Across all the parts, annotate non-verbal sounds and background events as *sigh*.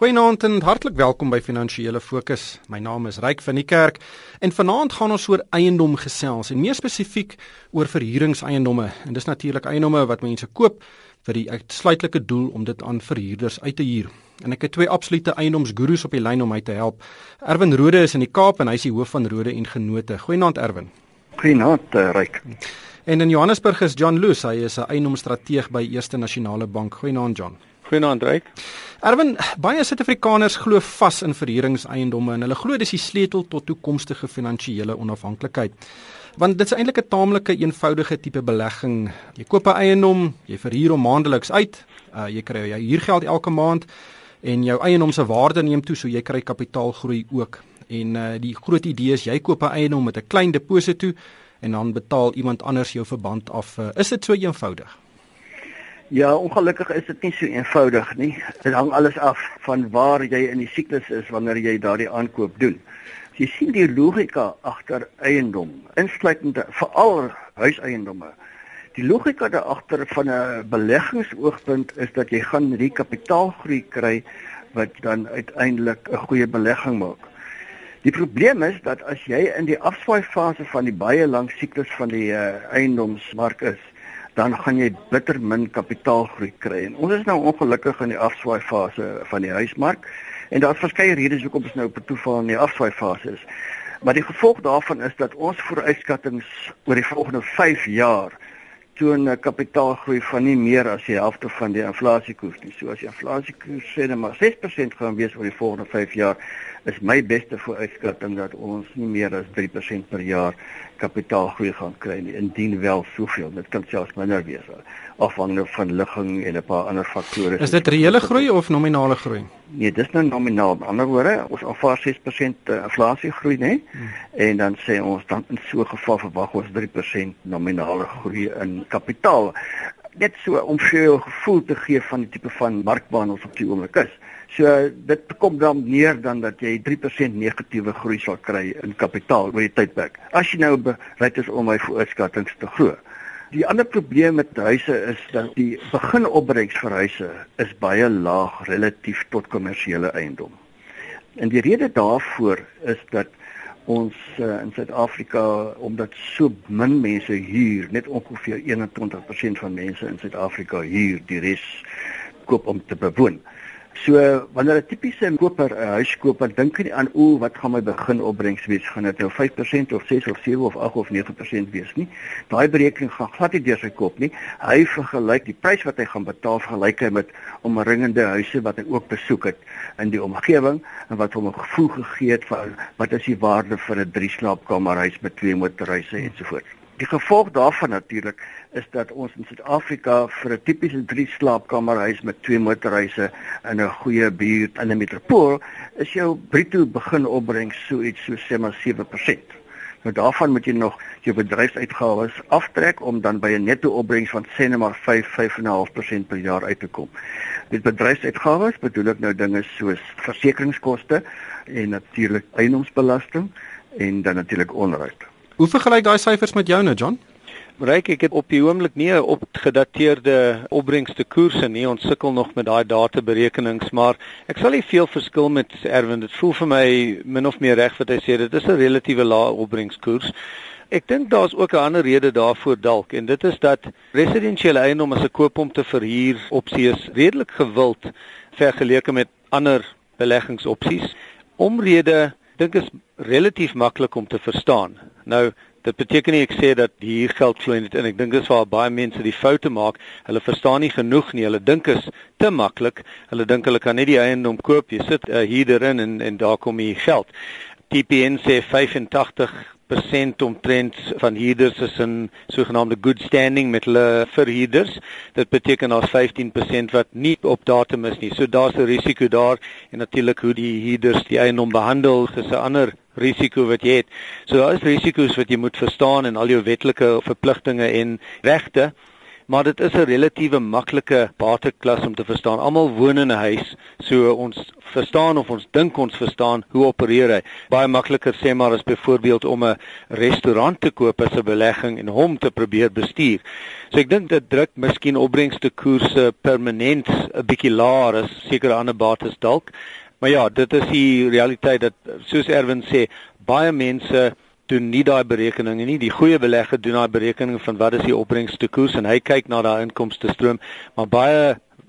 Goeienaand en hartlik welkom by Finansiële Fokus. My naam is Ryk van die Kerk en vanaand gaan ons oor eiendom gesels en meer spesifiek oor verhuuringseiendomme. En dis natuurlik eiendomme wat mense koop vir die uitsluitlike doel om dit aan verhuurders uit te huur. En ek het twee absolute eiendomsgurus op die lyn om my te help. Erwin Rode is in die Kaap en hy is die hoof van Rode en Genote. Goeienaand Erwin. Goeienaand uh, Ryk. En in Johannesburg is John Loos, hy is 'n eiendomsstrateeg by Eerste Nasionale Bank. Goeienaand John. Goeienaand Ryk. Erwin, baie Suid-Afrikaners glo vas in verhuuringseiendomme en hulle glo dis die sleutel tot toekomstige finansiële onafhanklikheid. Want dit is eintlik 'n taamlike eenvoudige tipe belegging. Jy koop 'n eiendom, jy verhuur hom maandeliks uit, uh, jy kry jou huurgeld elke maand en jou eiendom se waarde neem toe, so jy kry kapitaalgroei ook. En uh, die groot idee is jy koop 'n eiendom met 'n klein deposito en dan betaal iemand anders jou verband af. Uh, is dit so eenvoudig? Ja, ongelukkig is dit nie so eenvoudig nie. Dit hang alles af van waar jy in die siklus is wanneer jy daardie aankoop doen. Jy sien die logika agter eiendom, insluitend veral huiseiendomme. Die logika daar agter van 'n beleggingsoogpunt is dat jy gaan die kapitaalgroei kry wat dan uiteindelik 'n goeie belegging maak. Die probleem is dat as jy in die afswaai fase van die baie lang siklus van die uh, eiendomsmark is, dan gaan jy bitter min kapitaalgroei kry. En ons is nou ongelukkig in die afswaai fase van die huismark en daar's verskeie redes hoekom ons nou op toeval in die afswaai fase is. Maar die gevolg daarvan is dat ons vooruitskattinge oor die volgende 5 jaar toon 'n kapitaalgroei van nie meer as die helfte van die inflasiekoers nie. So as die inflasiekoers sê net maar 6% gaan wees oor die volgende 5 jaar, is my beste vooruitskatting dat ons nie meer as 3% per jaar kapitaalgroei gaan kry nie. Indien wel soveel. Dit kan selfs minder wees afhangende van ligging en 'n paar ander faktore. Is dit reële groei of nominale groei? Nee dis nou nominaal. Met ander woorde ons alvaar 6% eh, inflasie groei nê hmm. en dan sê ons dan in so 'n geval verwag ons 3% nominale groei in kapitaal net so om vir jou gevoel te gee van die tipe van markbaan ons op die oomblik is So dit kom dan neer dan dat jy 3% negatiewe groei sal kry in kapitaal oor die tydperk. As jy nou bereid is om my voorskattinge te glo. Die ander probleem met huise is dat die beginopbrengs vir huise is baie laag relatief tot kommersiële eiendom. En die rede daarvoor is dat ons uh, in Suid-Afrika omdat so min mense huur, net ongeveer 21% van mense in Suid-Afrika huur, die res koop om te bewoon. So wanneer 'n tipiese koper 'n huis koop, dan dink hy aan o, wat gaan my begin opbrengs wees? Gaan dit nou 5% of 6 of 7 of 8 of 9% wees nie? Daai berekening gaan glad nie deur sy kop nie. Hy vergelyk die prys wat hy gaan betaal vergelyk hy met omringende huise wat hy ook besoek het in die omgewing en wat hom 'n gevoel gegee het van wat is die waarde vir 'n drie slaapkamerhuis met twee motorhuise ensovoorts. Die gevolg daarvan natuurlik is dat ons in Suid-Afrika vir 'n tipiese drie slaapkamerhuis met twee motorhuise in 'n goeie buurt in 'n metropool is jou bruto begin opbrengs so iets so sê maar 7%. Nou daarvan moet jy nog jou bedryfsuitgawes aftrek om dan by 'n netto opbrengs van sê net maar 5 5.5% per jaar uit te kom. Dit bedryfsuitgawes bedoel ek nou dinge soos versekeringskoste en natuurlik eiendomsbelasting en dan natuurlik onderhoud. Hoe vergelyk daai syfers met joune, John? Ryk, ek het op die oomblik nie 'n opgedateerde opbrengste koerse nie. Ons sukkel nog met daai databerekenings, maar ek sal nie veel verskil met Erwin. Dit voel vir my min of meer reg wat hy sê. Dit is 'n relatiewe lae opbrengskoers. Ek dink daar's ook 'n ander rede daarvoor dalk en dit is dat residensiële eiendom as 'n koop om te verhuur opsie is redelik gewild vergeleke met ander beleggingsopsies. Omrede dink is relatief maklik om te verstaan. Nou, dit beteken nie ek sê dat hier geld vloei net in. Ek dink dis waar baie mense die foute maak. Hulle verstaan nie genoeg nie. Hulle dink is te maklik. Hulle dink hulle kan net die eiendom koop. Jy sit uh, hier erin en en daar kom jy geld. TPN sê 85 persent omtrent van huurders is in sogenaamde good standing met hulle verhuurders. Dit beteken daar's 15% wat nie op datum is nie. So daar's 'n risiko daar en natuurlik hoe die huurders die eiendom behandel is 'n ander risiko wat jy het. So daar is risiko's wat jy moet verstaan en al jou wetlike verpligtinge en regte maar dit is 'n relatiewe maklike bateklas om te verstaan. Almal woon in 'n huis, so ons verstaan of ons dink ons verstaan hoe opereer hy. Baie makliker sê maar as byvoorbeeld om 'n restaurant te koop as 'n belegging en hom te probeer bestuur. So ek dink dit druk miskien opbrengste koerse permanent 'n bietjie laer as sekere ander bates dalk. Maar ja, dit is die realiteit dat soos Erwin sê, baie mense doen nie daai berekeninge nie. Die goeie belegger doen daai berekening van wat is die opbrengste koers en hy kyk na daai inkomste stroom, maar baie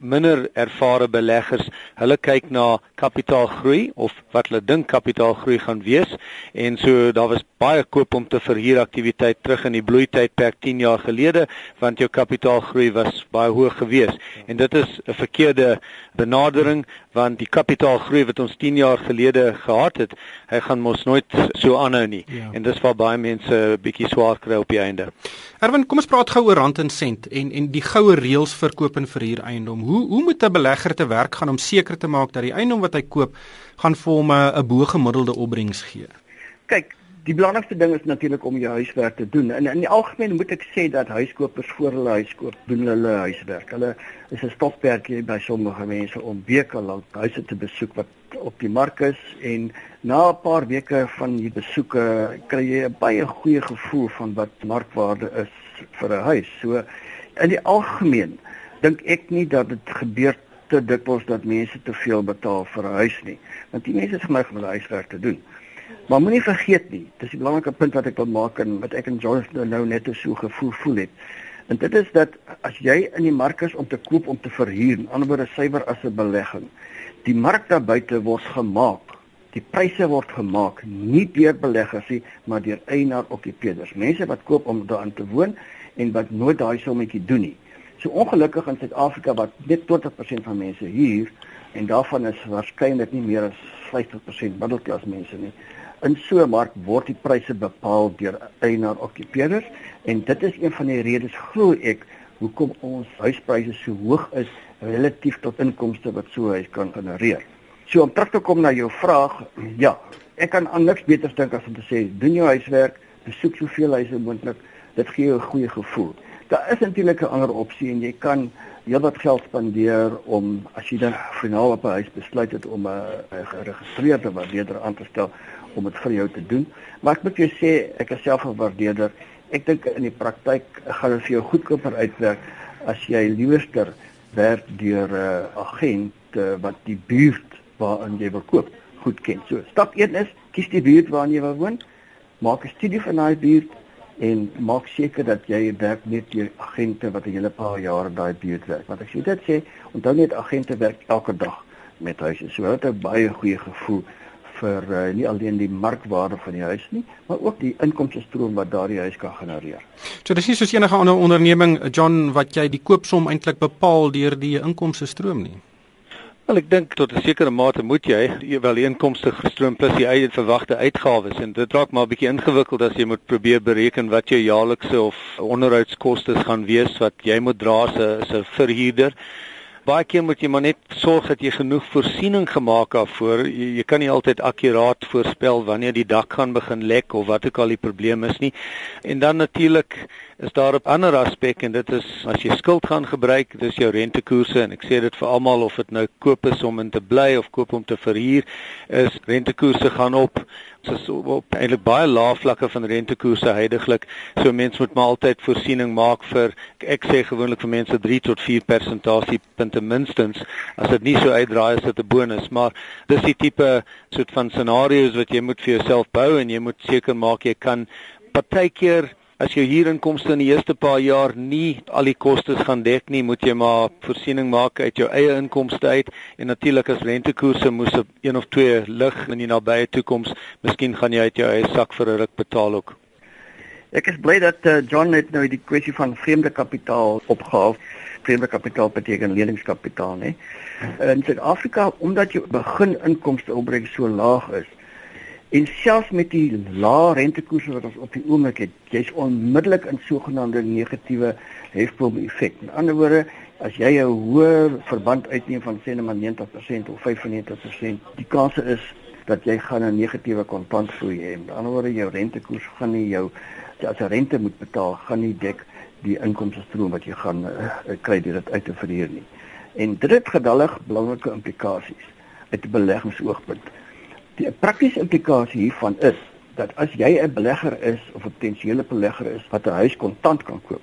minder ervare beleggers, hulle kyk na kapitaalgroei of wat hulle dink kapitaalgroei gaan wees en so daar was baie koop om te verhuur aktiwiteit terug in die bloeitydperk 10 jaar gelede want jou kapitaalgroei was baie hoog geweest en dit is 'n verkeerde benadering want die kapitaalgroei wat ons 10 jaar gelede gehad het, hy gaan mos nooit so aanhou nie. Ja. En dis waar baie mense bietjie swaar kry op die einde. Erwin, kom ons praat gou oor rand en sent en en die goue reëls vir koop en verhuur eiendom. Hoe hoe moet 'n belegger te werk gaan om seker te maak dat die eiendom wat hy koop gaan vir hom 'n bo gemiddelde opbrengs gee? Kyk, die belangrikste ding is natuurlik om jou huiswerk te doen. En in die algemeen moet ek sê dat huiskopers voor hulle huis koop, doen hulle huiswerk. Hulle is 'n stokperdjie by sommige mense om weke lank huise te besoek wat op die mark is en na 'n paar weke van die besoeke kry jy 'n baie goeie gevoel van wat markwaarde is vir 'n huis. So in die algemeen dink ek nie dat dit gebeur te dikwels dat mense te veel betaal vir 'n huis nie, want die mense is geneig om hulle huiswerk te doen. Maar moenie vergeet nie, dis 'n belangrike punt wat ek wil maak en wat ek en Jonathan nou net so gevoel voel het. En dit is dat as jy in die mark is om te koop om te verhuur, die ander bodre suiwer as 'n belegging, die mark daar buite word gemaak. Die pryse word gemaak nie deur beleggers nie, maar deur eienaar okkupeerders. Mense wat koop om daarin te woon en wat nooit daai sommetjie doen nie. So ongelukkig in Suid-Afrika wat net 20% van mense huur en daarvan is waarskynlik nie meer as 50% middelklas mense nie. In so 'n mark word die pryse bepaal deur eienaar okkupeerders en dit is een van die redes glo ek hoekom ons huispryse so hoog is relatief tot inkomste wat so huis kan genereer. So om terug te kom na jou vraag, *clears throat* ja, ek kan aan niks beter dink as om te sê doen jou huiswerk, besoek soveel huise moontlik, dit gee jou 'n goeie gevoel. Daar is natuurlik 'n ander opsie en jy kan heelwat geld spandeer om as jy dan finaal op 'n huis besluit het om 'n geregistreerde waardeerder aan te stel om dit vir jou te doen. Maar ek moet jou sê, ek is self 'n waardeerder. Ek dink in die praktyk gaan dit vir jou goedkoper uitwerk as jy liewerster werk deur 'n uh, agent uh, wat die buurt waarin jy wil koop goed ken. So, stap 1 is kies die buurt waarin jy wil woon. Maak 'n studie van daai buurt en maak seker dat jy werk met die agente wat 'n hele paar jaar daai buurt werk. Want as jy dit sê, onthou net agente werk elke dag met huise. So hulle het 'n baie goeie gevoel vir uh, nie alleen die markwaarde van die huis nie, maar ook die inkomste stroom wat daardie huis kan genereer. So dis nie soos enige ander onderneming John wat jy die koopsom eintlik bepaal deur die inkomste stroom nie. Wel ek dink tot 'n sekere mate moet jy wel inkomste gestroom plus die eie verwagte uitgawes en dit raak maar 'n bietjie ingewikkeld as jy moet probeer bereken wat jou jaarlikse of onderhoudskoste gaan wees wat jy moet dra as 'n verhuurder. Baie keer moet jy maar net sorg dat jy genoeg voorsiening gemaak het voor jy, jy kan nie altyd akkuraat voorspel wanneer die dak gaan begin lek of wat ook al die probleem is nie. En dan natuurlik is daar 'n ander aspek en dit is as jy skuld gaan gebruik dis jou rentekoerse en ek sê dit vir almal of dit nou koop is om in te bly of koop om te verhuur is rentekoerse gaan op so so op eintlik baie lae vlakke van rentekoerse heidaglik. So mense moet maar altyd voorsiening maak vir ek sê gewoonlik vir mense 3 tot 4 persentasiepunte minstens. As dit nie so uitdraai is dit 'n bonus, maar dis die tipe soort van scenario's wat jy moet vir jouself bou en jy moet seker maak jy kan partykeer as jou huurinkomste in die eerste paar jaar nie al die kostes gaan dek nie, moet jy maar voorsiening maak uit jou eie inkomste uit en natuurlik as rentekoerse moes op een of twee lig in die nabye toekoms, miskien gaan jy uit jou eie sak vir 'n ruk betaal ook. Ek is bly dat uh, John net nou die kwessie van vreemde kapitaal opgehaal. Vreemde kapitaal beteken leningskapitaal, né? In Suid-Afrika omdat jou begininkomste opbrengs so laag is, En selfs met die lae rentekoerse wat ons op die oomblik het, jy's onmiddellik in sogenaamde negatiewe hefboom effek. In ander woorde, as jy 'n hoë verband uitneem van sê net maar 90% of 95%, die kans is dat jy gaan 'n negatiewe kontantvloei hê. In ander woorde, jou rentekoers gaan nie jou as jy rente moet betaal, gaan nie dek die inkomste stroom wat jy gaan uh, kry deur dit uit te verhuur nie. En dit het gedallig belangrike implikasies. uit 'n beleggingsoogpunt. Die praktiese implikasie hiervan is dat as jy 'n belegger is of 'n potensiële belegger is wat 'n huis kontant kan koop,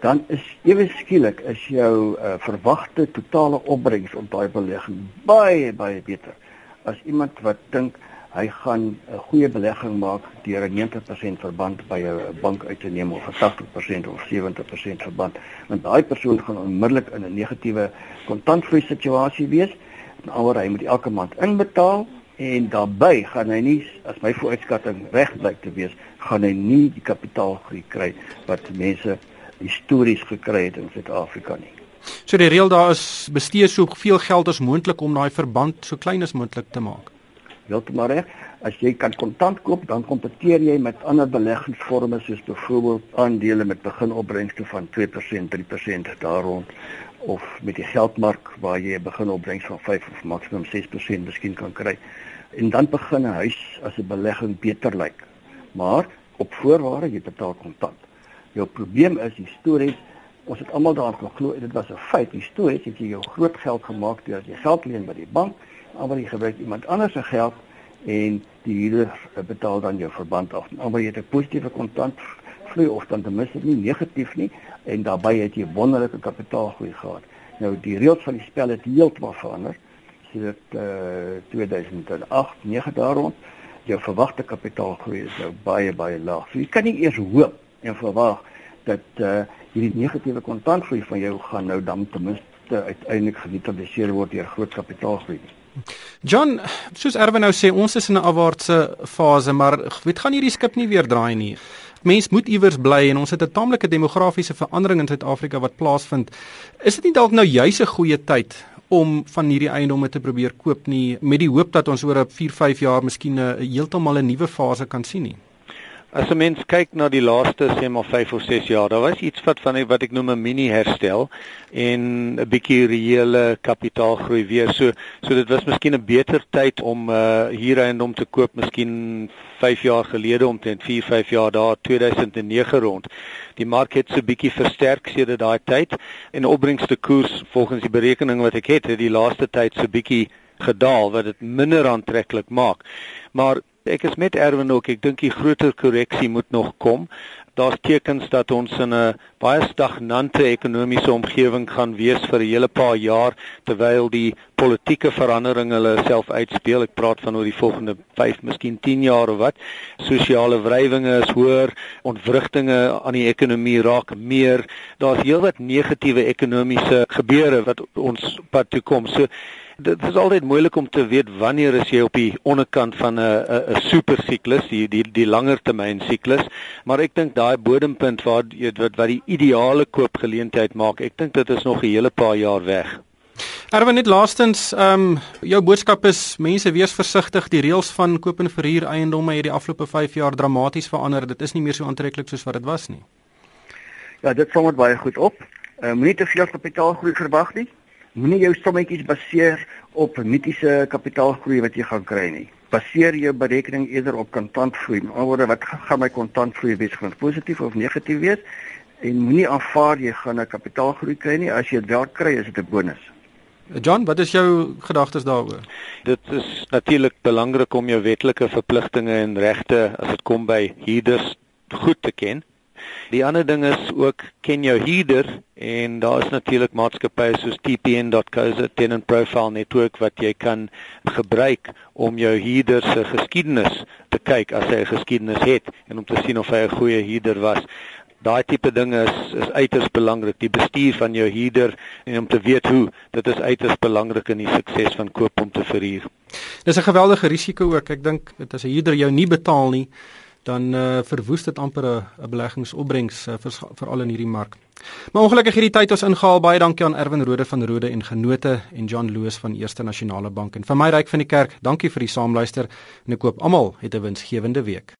dan is ewe skielik is jou uh, verwagte totale opbrengs op daai belegging baie baie beter as iemand wat dink hy gaan 'n goeie belegging maak deur 'n 90% verband by 'n bank uit te neem of 'n 80% of 70% verband. Want daai persoon gaan onmiddellik in 'n negatiewe kontantvloei situasie wees. Alhoewel hy moet elke maand inbetaal en daarbey gaan hy nie as my vooruitskatting reg blyk te wees, gaan hy nie die kapitaalgroei kry wat mense histories gekry het in Suid-Afrika nie. So die reël daar is bestee soveel geld as moontlik om daai verband so klein as moontlik te maak heeltemal reg. As jy kan kontant koop, dan kompeteer jy met ander beleggingsforme soos byvoorbeeld aandele met beginopbrengste van 2%, 3% daar rond of met die geldmark waar jy 'n beginopbrengs van 5 of maksimum 6% miskien kan kry. En dan begin 'n huis as 'n belegging beter lyk. Maar op voorwaarde jy betaal kontant. Jou probleem is histories Ons het almal daaraan geglo dit was 'n feit. Histories het jy jou groot geld gemaak deur jy geld leen by die bank almal jy gebruik iemand anders se geld en die huurder betaal dan jou verband af. Almal jy het 'n positiewe kontant vloei of dan ten minste nie negatief nie en daarbey het jy wonderlike kapitaalgroei gehad. Nou die reëls van die spel het heeltemal verander. Sedert uh, 2008, 9 daar rond, jou verwagte kapitaalgroei is nou baie baie laag. So jy kan nie eers hoop en verwag dat uh, hierdie negatiewe kontantgroei van jou gaan nou dan ten minste uiteindelik geneutraliseer word deur groot kapitaalgroei. John, soos Erwin nou sê, ons is in 'n afwaartse fase, maar weet gaan hierdie skip nie weer draai nie. Mens moet iewers bly en ons het 'n taamlike demografiese verandering in Suid-Afrika wat plaasvind. Is dit nie dalk nou juis 'n goeie tyd om van hierdie eiendomme te probeer koop nie met die hoop dat ons oor 'n 4-5 jaar miskien 'n heeltemal 'n nuwe fase kan sien nie? As 'n mens kyk na die laaste sê maar 5 of 6 jaar, daar was iets wat van wat ek noem 'n mini herstel en 'n bietjie reële kapitaalgroei weer. So so dit was miskien 'n beter tyd om uh hier eiendom te koop, miskien 5 jaar gelede omtrent 4, 5 jaar daar 2009 rond. Die mark het so bietjie versterk sedert daai tyd en opbrengste koers volgens die berekening wat ek het, het die laaste tyd so bietjie gedaal wat dit minder aantreklik maak. Maar Ek is met Erwin ook. Ek dink die groter korreksie moet nog kom. Daar's tekens dat ons in 'n baie stagnante ekonomiese omgewing gaan wees vir 'n hele paar jaar terwyl die politieke veranderinge hulle self uitspeel. Ek praat van oor die volgende 5, miskien 10 jaar of wat. Sosiale wrywinge is hoër, ontwrigtinge aan die ekonomie raak meer. Daar's heelwat negatiewe ekonomiese gebeure wat ons pad toe kom. So dit is altyd moeilik om te weet wanneer is jy op die onderkant van 'n 'n 'n super siklus, die die die langer termyn siklus, maar ek dink daai bodempunt waar jy wat wat die ideale koopgeleentheid maak, ek dink dit is nog 'n hele paar jaar weg. Erwin net laastens, ehm um, jou boodskap is mense wees versigtig, die reëls van koop en verhuur eiendomme het die afgelope 5 jaar dramaties verander. Dit is nie meer so aantreklik soos wat dit was nie. Ja, dit som dit baie goed op. Uh, Moenie te veel kapitaalgroei verwag nie moenie jou sommetjies baseer op mitiese kapitaalgroei wat jy gaan kry nie. Baseer jou berekening eerder op kontantvloei. Alhoewel wat gaan my kontantvloei wees, gaan positief of negatief wees? En moenie aanvaar jy gaan 'n kapitaalgroei kry nie. As jy dit wel kry, is dit 'n bonus. John, wat is jou gedagtes daaroor? Dit is natuurlik belangrik om jou wetlike verpligtinge en regte as dit kom by huurders goed te ken. Die ander ding is ook ken jou huurder en daar is natuurlik maatskappye soos TPN.co.za tenant profile netwerk wat jy kan gebruik om jou huurder se geskiedenis te kyk as hy 'n geskiedenis het en om te sien of hy 'n goeie huurder was. Daai tipe dinge is is uiters belangrik. Die bestuur van jou huurder en om te weet hoe, dit is uiters belangrik in die sukses van koop om te verhuur. Dis 'n geweldige risiko ook. Ek dink dit as 'n huurder jou nie betaal nie, dan uh, verwoes dit amper 'n beleggingsopbrengs uh, vir veral in hierdie mark. Maar ongelukkig hierdie tyd ons ingehaal. Baie dankie aan Erwin Rode van Rode en Genote en John Loos van Eerste Nasionale Bank en van my ryk van die kerk. Dankie vir die saamluister en ek koop almal het 'n winsgewende week.